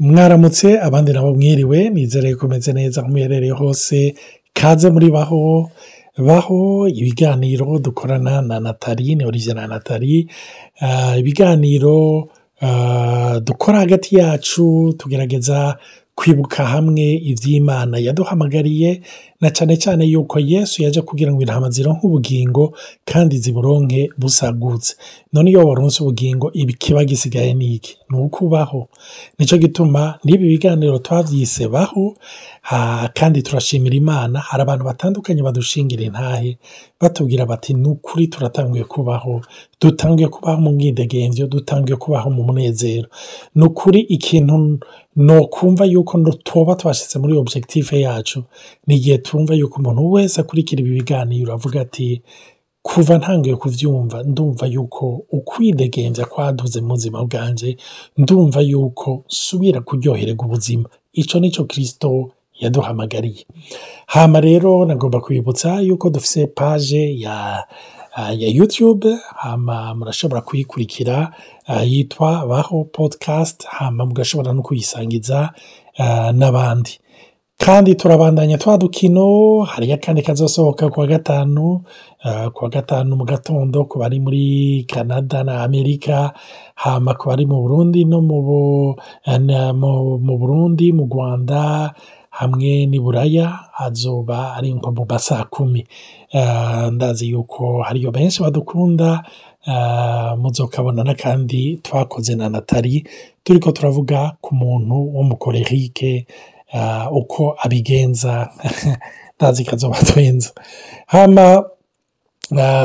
mwaramutse abandi nabo mwiriwe nizere kumeze neza aho muherereye hose kaze muri baho baho ibiganiro dukorana na natali ni olivier na natali ibiganiro dukora hagati yacu tugerageza kwibuka hamwe iby'imana yaduhamagariye na cyane cyane yuko yesu yaje kugira ngo intama zironke ubugingo kandi ziburonke busagutse. None iyo waronse ubugingo kiba gisigaye ni iki? Ni ukubaho. Nicyo gituma n'ibi biganiro twabyise baho kandi turashimira imana. Hari abantu batandukanye badushingira intahe batubwira bati ni ukuri turatanguye kubaho dutangiye kubaho mu bwidegembyo dutangiye kubaho mu munezero. Ni ukuri ikintu no kumva yuko tuba twashyize muri objective yacu ni igihe twumva yuko umuntu wese akurikira ibi biganiro avuga ati kuva ntangiye kubyumva ndumva yuko ukwidegembya kwaduze mu buzima bwanjye ndumva yuko subira kuryohererwa ubuzima. Icyo ni cyo kirisito yaduhamagariye. Hama rero nagomba kwibutsa yuko dufite paje ya ya yutube hama murashobora kuyikurikira yitwa baho podcast hama mugashobora no kuyisangiza n'abandi. Kandi turabandanya twa dukino hariyo akandi kazasohoka kuwa gatanu kuwa gatanu mu gatondo ku bari muri canada na amerika hama ku bari mu burundi no mu burundi mu rwanda hamwe n'i buraya hazoba ari nko mu ma saa kumi ndazi yuko hariyo benshi badukunda muzokabona n'akandi twakoze na natali turi ko turavuga ku muntu w'umukorerike uko abigenza. Ndazi kazoba twenza hama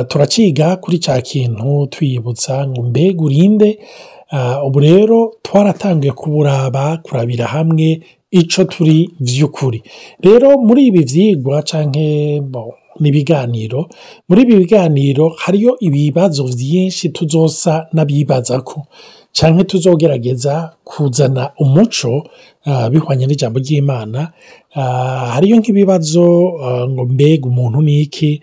turaciga kuri cya kintu twiyibutsa ngo mbega urinde. Ubu rero twaratangiye kuburaba kurabira hamwe icyo turi by'ukuri rero muri ibi byigwa cyangwa n'ibiganiro muri ibi biganiro hariyo ibibazo byinshi tuzosa n'abibaza ko cyangwa tuzogerageza kuzana umuco bihwanye n'ijambo ry'imana. Hariyo nk'ibibazo ngo mbega umuntu ni iki?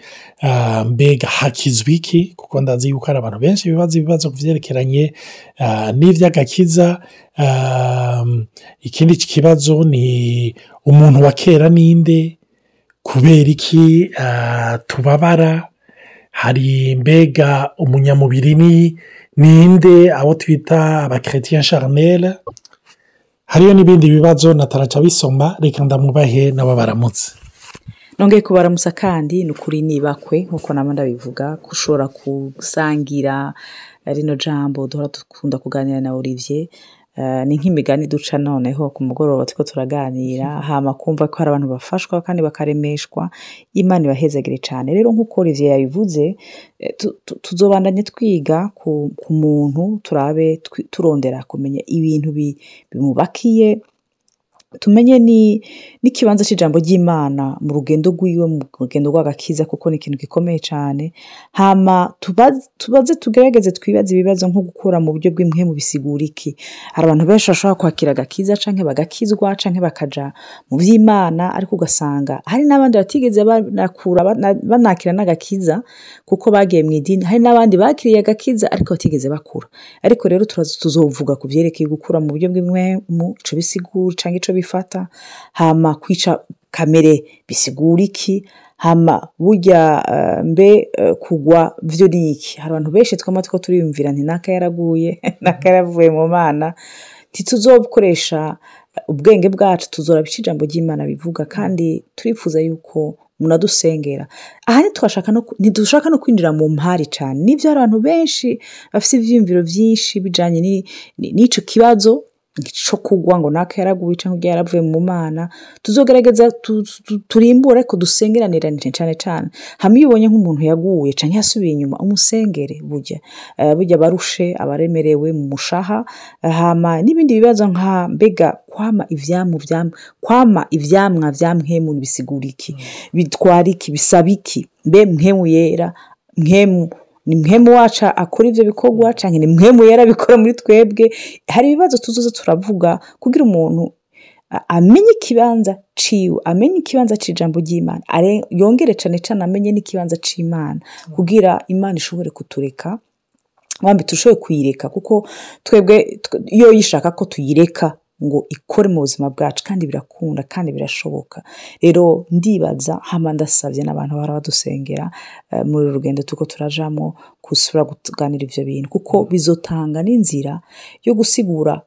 Mbega hakizwa iki? Kuko ndazi yuko hari abantu benshi bibaza ibibazo byerekeranye n'iby'agakiza. Ikindi kibazo ni umuntu wa kera ninde? Kubera iki? Tubabara? Hari mbega umunyamubiri ni? Ninde abo twita abakeretien charnel hariyo n'ibindi bibazo nataraca bisoma reka ndamubahe nabo baramutse. Nongeye kubaramutsa kandi ni ukuri nibakwe nk'uko naba ndabivuga ko ushobora gusangira rino jambo duhora dukunda kuganira na olivier. Ni nk'imigani duca noneho ku mugoroba turiko turaganira hama kumva ko hari abantu bafashwa kandi bakaremeshwa. Imana ibahezagire cyane rero nk'uko olivier yabivuze tuzobandanye twiga ku muntu turabe turondera kumenya ibintu bimubakiye tumenye n'ikibanza cy'ijambo ry'imana mu rugendo rw'iwe mu rugendo rw'agakiza kuko ni ikintu gikomeye cyane hama tubaze tugerageze twibaze ibibazo nko gukura mu buryo bw'imwe mu bisigura iki. Hari abantu benshi bashobora kwakira agakiza cyangwa bagakizwa cyangwa bakaja mu by'imana ariko ugasanga hari n'abandi batigeze banakura banakira n'agakiza kuko bagiye mu idini. Hari n'abandi bakiriye agakiza ariko batigeze bakura. Ariko rero tuzovuga ku byerekeye gukura mu buryo bw'imwe mu bisigura cyangwa ico bifata hama kwica kamere bisigura iki hama burya mbe kugwa byo ni iki hari abantu benshi twama two turiyumvira nti naka yaraguye naka yaravuye mu mana. Ntituzokoresha ubwenge bwacu tuzora bica ijambo ry'imana bivuga kandi turifuza yuko munadusengera. Aha ntidushaka no kwinjira mu mpari cyane ni byo hari abantu benshi bafite ibyiyumviro byinshi bijyanye n'icyo kibazo cyo kugwa ngo naka yaraguye cyangwa yaravuye mu mana tuzogerageza turimbure ariko dusengeranirane cyane cyane hamwe iyo ubonye nk'umuntu yaguye cyangwa yasubiye inyuma umusengere burya burya abarushe abaremerewe mu mushaha hama n'ibindi bibazo nka mbega kwama ibyamu kwama ibyamwa bya mwemu bisigura iki? Bitwara iki? Bisaba iki? Mbe mwemu yera mwemu ni mwemu wacu akora ibyo bikorwa cyangwa ni mwemu yera abikora muri twebwe hari ibibazo tuzoza turavuga kugira umuntu amenye ikibanza ciwe amenye ikibanza cy'ijambo ry'imana yongere cyane cyane amenye n'ikibanza cy'imana kugira imana ishobore kutureka. Wambi turusheho kuyireka kuko twebwe iyo yishaka ko tuyireka ngo ikore mu buzima bwacu kandi birakunda kandi birashoboka. Rero ndibaza hama ndasabye n'abantu bahora badusengera eh, muri uru rugendo tuko turajamo gusubira kuganira ivyo bintu kuko bizotanga n'inzira yo gusigura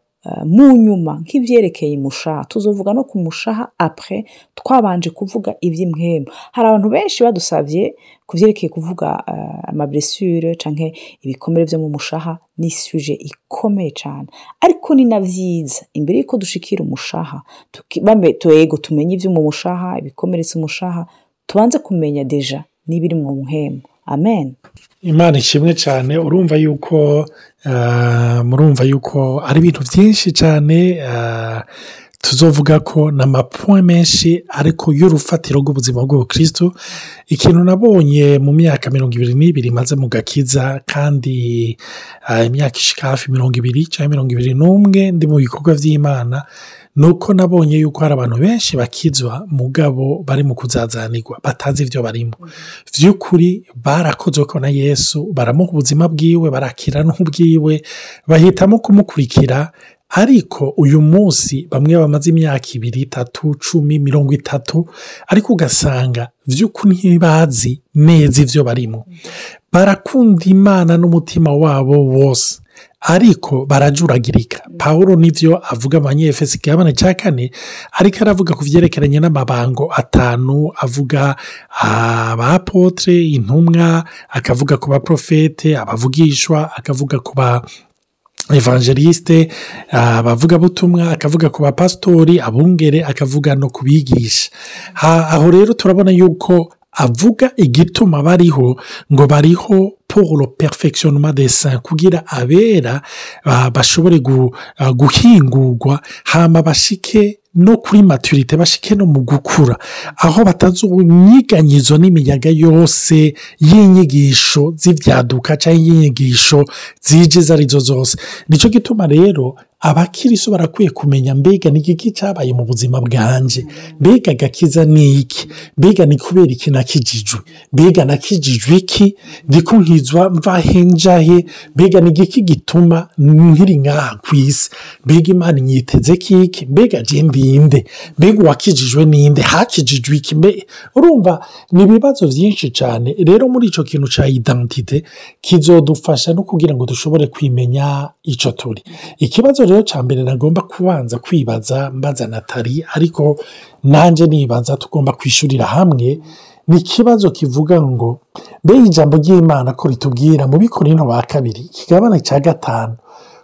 mu nyuma nk'ivyerekeye imushaha tuzovuga no ku mushaha apres twabanje kuvuga ivy'imwemu hari abantu benshi badusavye ku vyerekeye kuvuga uh, amablessure canke ibikomere vyo mu mushaha ni suje ikomeye cane. Ariko ni na vyiza. Imbere yuko dushikira umushaha twego tumenye ivyo mu mushaha ibikomeretsa umushaha tubanze kumenya deja n'ibiri mu muhemu amen. Imana ishimwe cyane urumva yuko ah, murumva yuko ari ibintu byinshi cyane ah, tuzovuga ko ni amapuwe menshi ariko y'urufatiro rw'ubuzima bw'ubukristo ikintu nabonye mu myaka mirongo ibiri n'ibiri maze mu gakiza kandi ah, imyaka ishika hafi mirongo ibiri cyangwa mirongo ibiri n'umwe ndi mu bikorwa by'imana ni uko nabonye yuko hari abantu benshi bakizwa mugabo bari mu kuzazanirwa. Batazi ibyo barimo. By'ukuri barakozwe ko na yesu baramuha ubuzima bwiwe barakira n'ubwiwe bahitamo kumukurikira ariko uyu munsi bamwe bamaze imyaka ibiri itatu cumi mirongo itatu ariko ugasanga by'ukuri ntibazi neza ibyo barimo. Barakunda imana n'umutima wabo wose. Ariko barajuragirika. Paul ni byo avuga abanyefesi igabane cya kane ariko aravuga ku byerekeranye n'amabango atanu avuga abapotre intumwa akavuga ku baprofete abavugishwa akavuga ku ba evangeliste abavugabutumwa akavuga ku bapasitori abungere akavuga no ku bigisha. Ha- aho rero turabona yuko avuga igituma bariho ngo bariho pour le perfectionnement des saints kugira abera ah, bashobore ah, guhingurwa hama bashike no kuri maturite bashike no mu gukura. Aho batazunyiganyizo n'imiyaga yose y'inyigisho z'ibyaduka cyangwa y'inyigisho zije izo ari zo zose. Nicyo gituma rero abakiriso barakwiye kumenya mbega ni iki cyabaye mu buzima bwanjye mbega agakiza ni iki? Mbega ni kubera iki nakijijwe? Mbega nakijijwe iki? Ndiko nkizwa mvahe njahe mbega ni igiki gituma nkiri ngaha ku isi? Mbega imana inyiteze kiki? Mbega je ndinde mbega uwakijijwe ninde hakijijwe iki? Urumva ni ibibazo byinshi cyane rero muri icyo kintu cya identite kizodufasha no kugira ngo dushobore kwimenya icyo turi. Ikibazo rero cya mbere nagomba kubanza kwibaza mbaza natali ariko nanjye nibaza tugomba kwishyurira hamwe ni ikibazo kivuga ngo mbe ijambo ry'imana ko ritubwira mu bikorino ba kabiri ikigabane cya gatanu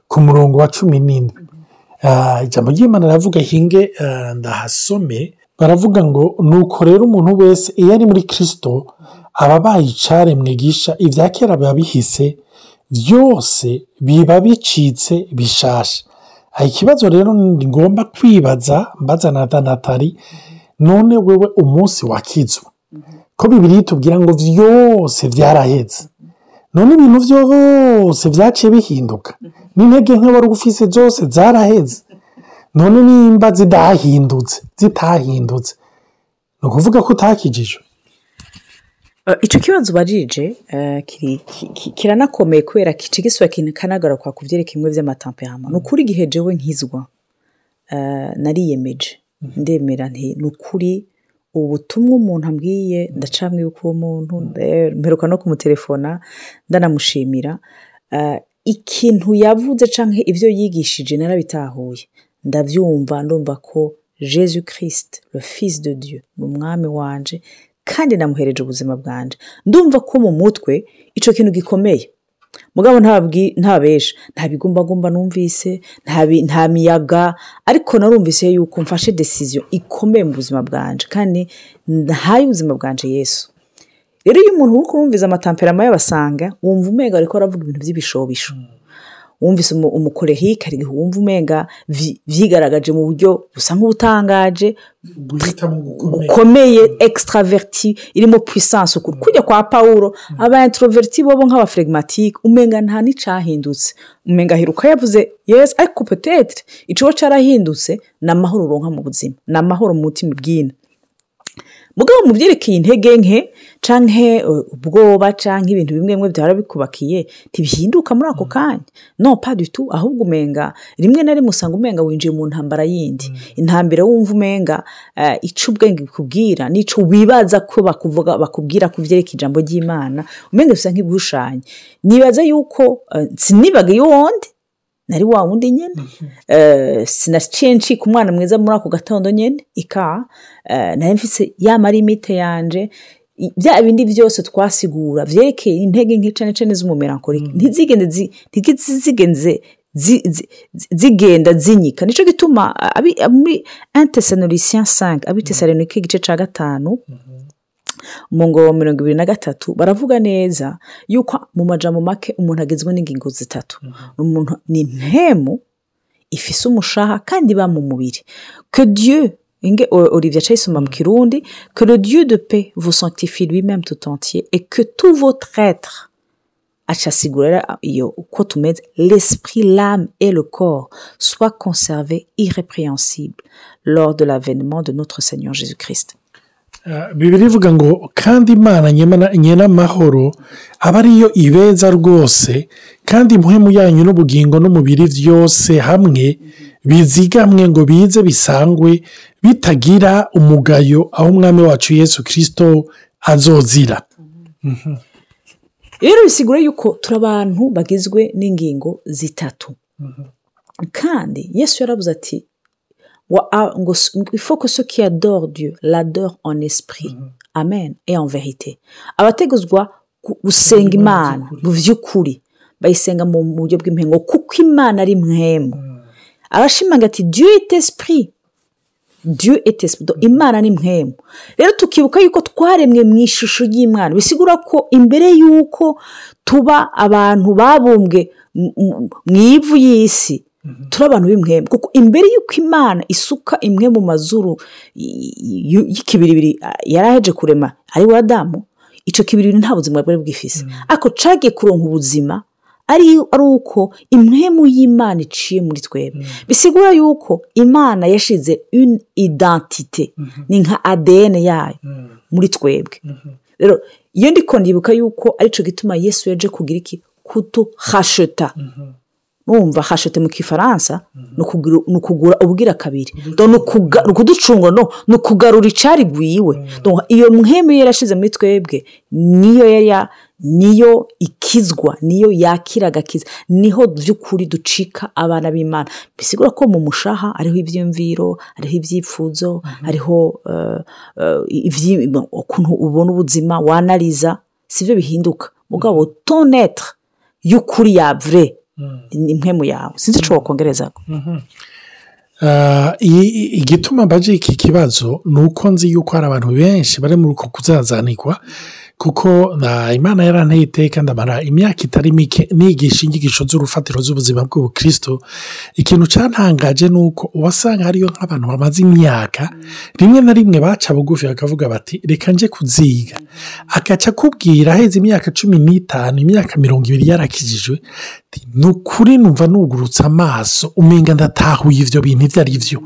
ku murongo wa cumi n'indwi Ah, ijambo ry'imana riravuga hinge ah, ndahasome baravuga ngo nuko rero umuntu wese iyo ari muri kirisito aba abaye icaremwe gisha ibya kera biba bihise byose biba bicitse bishasha ikibazo rero ngomba kwibaza mbaza na natali none wewe umunsi wakizwa ko bibiri itubwira ngo byose byarahetse none ibintu byose byaciye bihinduka n'intege nke wari ufise zose zaraheze none nimba zidahindutse zitahindutse ni ukuvuga ko utakijijwe Uh, ico kibazo ki- ki- kiranakomeye kubera kica gisubira kikanagaruka ku vyerekeye bimwe vy'amatemperama ni ukuri igihe jewe nkizwa uh, nariyemeje. Ndemera nti ni ukuri ubutumwa umuntu ambwiye ndacamwe yuko uwo muntu eh, mperuka no kumutelefona ndanamushimira. Ikintu yavuze canke ivyo yigishije narabitahuye. Ndavyumva ndumva ko jesu christ le fils de dieu ni umwami wanje kandi namuhereje ubuzima bwanje. Ndumva ko mu mutwe ico kintu gikomeye. Mugabo ntabesha nta bigumbagumba numvise nta miyaga. Ariko narumvise yuko mfashe decision ikomeye mu buzima bwanje. Kandi ntaye ubuzima bwanje yesu. Rero iyo umuntu uri kurumviza amatamperama y'abasanga wumva umenga ariko aravuga ibintu by'ibishobisho wumvise umu- umukorehike igihe wumva umenga vyigaragaje mu buryo busa nk'ubutangaje gukomeye. extraverti irimo puissance. Ukuri kujya kwa pawulo aba introverti bobo nk'abaflegmatique umenga nta n'icahindutse. Umenga aheruka yavuze yes ariko peut-être icoba carahindutse ni amahoro uronka mu buzima. Ni amahoro mu mutima ubwina mugabo mu byerekeye intege nke canke uh, ubwoba canke ibintu bimwe bimwe byara bikubakiye ntibihinduka muri ako kanya. No tout ahubwo umenga rimwe na rimwe usanga umenga winjiye mu ntambara yindi. Intambara wumva umenga uh, ico ubwenge bukubwira n'ico wibaza ko bakuvuga bakubwira ku vyerekeye ijambo ry'imana umenga bisa nk'ibihushanye nibaza yuko uh, sinibaga y'uwundi nari wa wundi nyine Eh, sinaciye ncika umwana mwiza muri ako gatondo nyine ika eh, nari mfise ya marimite yanje. Bya bindi byose twasigura vyerekeye intege z'umumelankolike ntizigende zi- ntizigenze zi- zi- zi- zigenda zinyika. Nico gituma abi- muri 1 Thessaloniciens 5 abi Thessalonike igice ca gatanu. Mu ngo wa mirongo ibiri na gatatu baravuga neza yuko mu majambo make umuntu agizwe n'ingingo zitatu. Umuntu ni impemu ifise umushaha kandi iba mu mubiri. Que dieu inge olivier acayisoma mu kirundi que le dieu de paix vous sanctifie lui-même tout entier et que tout votre être acasigura rero iyo uko tumeze l'esprit l'âme et le corps soient conservés irrépréhensibles lors de l'avènement de notre seigneur jésus christ bibiri ivuga ngo kandi imana nyenamahoro aba ariyo ibeza rwose kandi impwemu yanyu n'ubugingo n'umubiri byose hamwe bizigamwe ngo bize bisangwe bitagira umugayo aho umwami wacu yesu kirisito azozira. Rero bisigura yuko turi abantu bagizwe n'ingingo zitatu. Kandi yesu yarabuze ati il faut que ceux qui adorent Dieu l'adorent en esprit. Amen. Et en vérité. Abateguzwa gu- gusenga imana mu by'ukuri bayisenga mu buryo bw'impengo kuko imana ari mwemu arashimangira ati dieu est esprit. Dieu est esprit. Donc, imana ni mwemu rero tukibuka yuko twaremwe mu ishusho y'imana. Bisigura ko imbere y'uko tuba abantu babumbwe mu ivu y'isi turi abantu b'imwemu kuko imbere y'uko imana isuka imwe mu mazuru y'ikibiribiri yari aheje kurema ari we adamu icyo kibiribiri nta buzima bwari bwifise. Ariko cagiye kuronka ubuzima ari uko imwemu y'imana iciye muri twebwe. Bisigura yuko imana yashize une identite ni nka adn yayo muri twebwe. Rero iyo ndibuka yuko ari cyo gituma yesu yaje kugira iki kutuhasheta. Numva hashete mu kifaransa ni ukugira- ni ukugura ubwira kabiri. Ni ukuducunga no ni ukugarura icarigwiwe Donc, iyo mwemu yarashize muri twebwe niyo yari ya- niyo ikizwa niyo yakira agakiza. Niho by'ukuri ducika abana b'imana. Bisigura ko mu mushaha hariho ibyiyumviro hariho ibyifuzo hariho eh, eh, ibyi- ukuntu ubona ubuzima wanariza si byo bihinduka. Mugabo tonetre y'ukuri ya vure ni impemu yawe. Sinzi icyo wakongereza Ah, i- i- igituma mbaje iki kibazo ni uko nzi yuko hari abantu benshi bari muri uko kuzazanirwa kuko na imana yaranteye iteka ndamara imyaka itari mike nigisha inyigisho z'urufatiro z'ubuzima bw'ubukristo ikintu cyantangaje ni uko wasanga hariyo nk'abantu bamaze imyaka rimwe na rimwe baca bugufi bakavuga bati reka nje kuziga. Agaca akubwira aheze imyaka cumi n'itanu imyaka mirongo ibiri yarakijijwe ni ukuri numva nugurutse amaso umenga ndatahuye ibyo bintu ibyo ari byo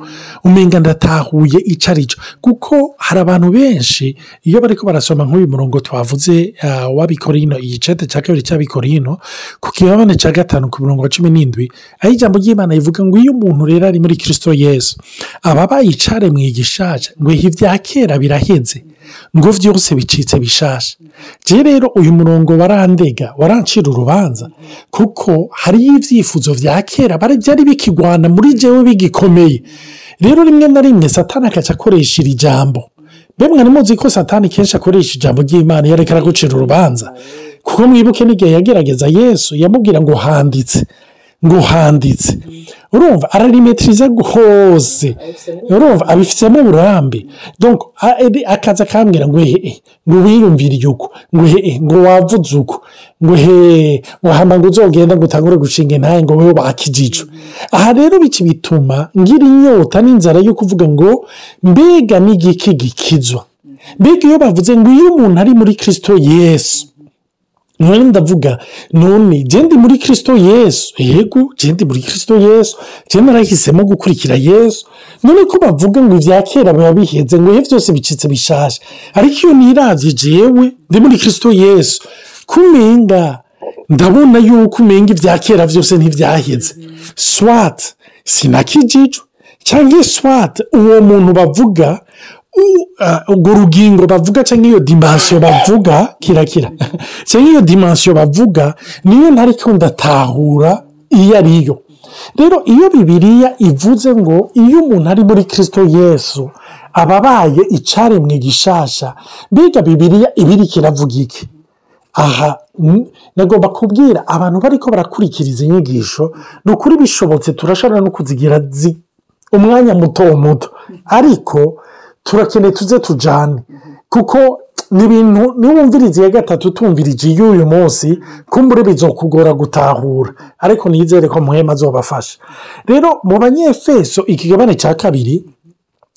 umenga ndatahuye icyo ari cyo kuko hari abantu benshi iyo bari ko barasoma nk'uyu murongo twavuze ah, w'abikorino igicete cya kabiri cy'abikorino ku kibabane cya gatanu ku murongo wa cumi n'indwi aho ijambo ry'imana rivuga ngo iyo umuntu rero ari muri kirisito yesu aba bayicare mu igishaje ngo ibya kera biraheze ngo byose bicitse bishasha. Je rero uyu murongo warandega warancira urubanza kuko hariyo ibyifuzo bya kera bari byari bikigwana muri jewe bigikomeye. Rero rimwe na rimwe satani akaca akoresha iri jambo. Mbe mwari muzi ko satani kenshi akoresha ijambo ry'imana iyo ariko aragucira urubanza. Kuko mwibuke n'igihe yagerageza yesu yamubwira ngo handitse ngo handitse. Urumva ararimetiriza hose urumva abifitemo uburambe. Akaza akambwira ngo hehe ngo wiyumvire uko ngo hehe ngo wavuze uko ngo hehe ngo uzogenda ngo utangure gushinga intaye ngo wowe wakijijwe aha rero biki bituma ngira inyota n'inzara yo kuvuga ngo mbega n'igiki gikizwa. Mbega iyo bavuze ngo iyo umuntu ari muri kirisito yesu. None ndavuga none je ndi muri kirisito yesu. Yego je ndi muri kirisito yesu. Je narahisemo gukurikira yesu. None ko bavuga ngo ibya kera biba biheze ngo ihe byose bicitse bishasha. Ariko iyo niravye jewe ndi muri kirisito yesu. Kumenga ndabona yuko umenga ibya kera byose ntibyaheze swat sinakijijwe. Cyangwa swat uwo muntu bavuga urwo rugingo bavuga cyangwa iyo dimansiyo bavuga kirakira cyangwa iyo dimansiyo bavuga niyo ntariko ndatahura iyo ariyo rero iyo bibiriya ivuze ngo iyo umuntu ari muri kirisito yesu aba abaye icaremwe gishasha mbega bibiriya ibiriko iravuga iki? Aha nagomba kubwira abantu bariko barakurikiriza inyigisho ni ukuri bishobotse turashobora no kuzigira zi- umwanya muto muto. Ariko turakeneye tuze tujane. Kuko ni ibintu niwumviriza iya gatatu tumvirije iy'uyu munsi kumbure bizokugora gutahura. Ariko nizere ko muhema azobafasha. Rero mu banyefeso ikigabane cya kabiri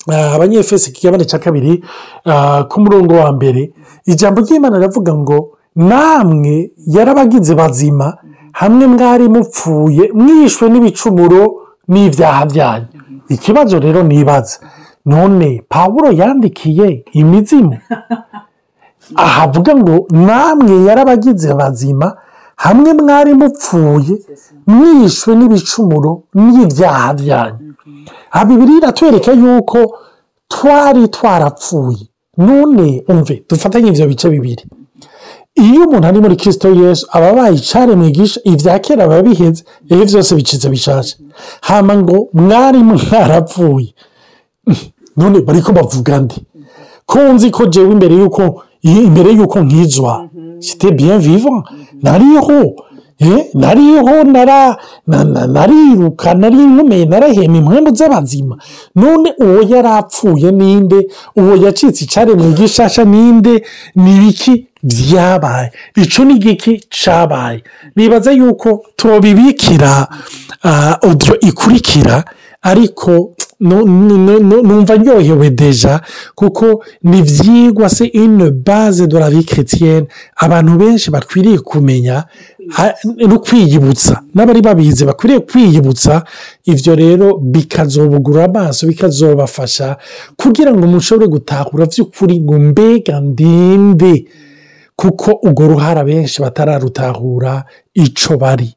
Ah, abanyefesi ikigabane cya kabiri ah, ku murongo wa mbere ijambo ry'imana riravuga ngo namwe yarabagize bazima hamwe mwari mupfuye mwishwe n'ibicumuro n'ibyaha byanyu. Ikibazo rero nibaza. None pawulo yandikiye imizimu. Ahavuga ngo namwe yarabagize bazima hamwe mwari mupfuye mwishwe n'ibicumuro n'ibyaha byanyu. Aha bibiri iratwereka yuko twari twarapfuye. None umve dufatanye ibyo bice bibiri. Iyo umuntu ari muri kirisito yesu aba abaye icaremwe gisha ibya kera biba biheze ibi byose bicitse bishaje. Hama ngo mwari mwarapfuye. None bari ko bavuga ndi ko nzi ko jewe imbere y'uko imbere y'uko nkizwa. Site vivant. Nariho eh, nariho nara na- na- nariruka nari nkomeye narahema impwemu z'abazima. None uwo yari apfuye ninde? Uwo yacitse icaremwe gishasha ninde? Ni ibiki byabaye ico ni igiki cabaye? Nibaza yuko tubibikira audio ikurikira ariko numva ndyohewe deja kuko ni ibyigwa se une base de la vie chrétienne. Abantu benshi bakwiriye kumenya no kwiyibutsa. N'abari babizi bakwiriye kwiyibutsa ibyo rero bikazobugura amaso bikazobafasha kugira ngo mushobore gutahura by'ukuri ngo mbega ndinde kuko urwo ruhara benshi batararutahura ico bari.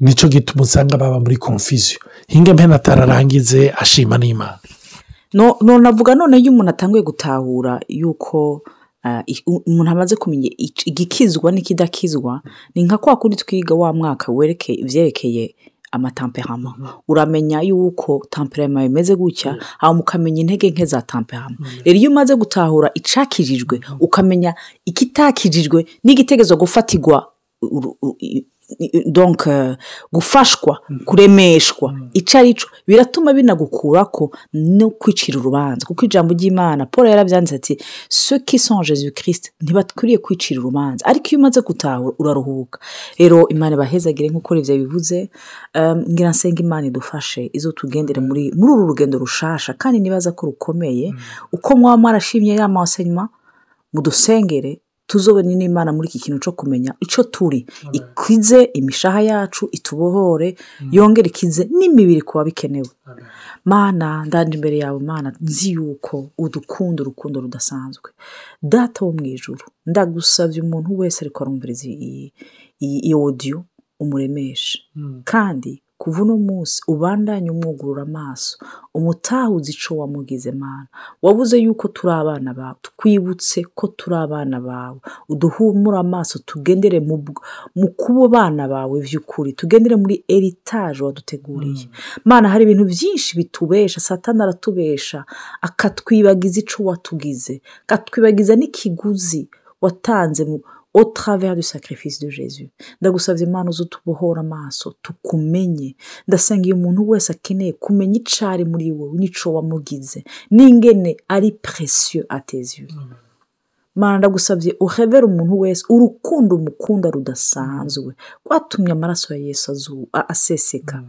Nicyo gituma usanga baba muri confusion. Hinga mpena atararangize ashima n'imana. No no navuga none iyo umuntu atanguye gutahura yuko u- umuntu amaze kumenya igikizwa n'ikidakizwa ni nka kwa kundi twiga wa mwaka werekeye ibyerekeye amatamperama uramenya yuko tamperama imeze gutya hanyuma ukamenya intege nke za tamperama rero iyo umaze gutahura icakijijwe ukamenya ikitakijijwe n'igitegezo gufatirwa donc euh, gufashwa kuremeshwa. Icyo ari cyo biratuma binagukurako no kwicira urubanza. Kuko ijambo ry'imana paul yarabyanditse ati en jésus christ ntibakwiriye kwicira urubanza. Ariko iyo umaze gutahura uraruhuka. Rero imana ibahezagire nk'uko ibyo bivuze um, ngira nsenga imana idufashe izo tugendere muri muri uru rugendo rushasha kandi nibaza ko rukomeye uko mwaba mwarashimye ya masenyuma mudusengere tuzobone n'imana muri iki kintu cyo kumenya icyo turi. Ikize imishaha yacu itubohore yongere ikize n'imibiri kuba bikenewe mana ndanje imbere yawe mana nzi yuko udukunda urukundo rudasanzwe. Data wo mu ijuru ndagusabye umuntu wese ariko arumviriza iyi iyi iyi odiyo umuremeshe kandi kuva uno munsi ubandanye umwugurura amaso umutahuze ico wamugize mana. Wabuze yuko turi abana bawe twibutse ko turi abana bawe. Uduhumure amaso tugendere mu kuba abana bawe by'ukuri tugendere muri eritaje waduteguriye. Mana hari ibintu byinshi bitubesha satani aratubesha akatwibagiza ico watugize akatwibagiza n'ikiguzi watanze mu au travers du sacrifice de Jésus. Ndagusabye imana uze utubohora amaso tukumenye. Ndasenga iyo umuntu wese akeneye kumenya icari muri wowe n'ico wamugize. N'ingene ari tes yeux. Mana ndagusabye uhebere umuntu wese urukundo umukunda rudasanzwe. Rwatumye amaraso ya yesu aseseka.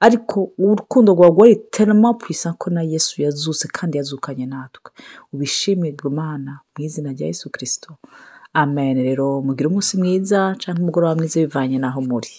Ariko urukundo rwawe rwari terama puissant ko na yesu yazuse kandi yazukanye natwe. Ubishimirwe mana mu izina rya yesu kirisito amen. Rero mugire umunsi mwiza cyangwa umugoroba mwiza bivanye n'aho muri.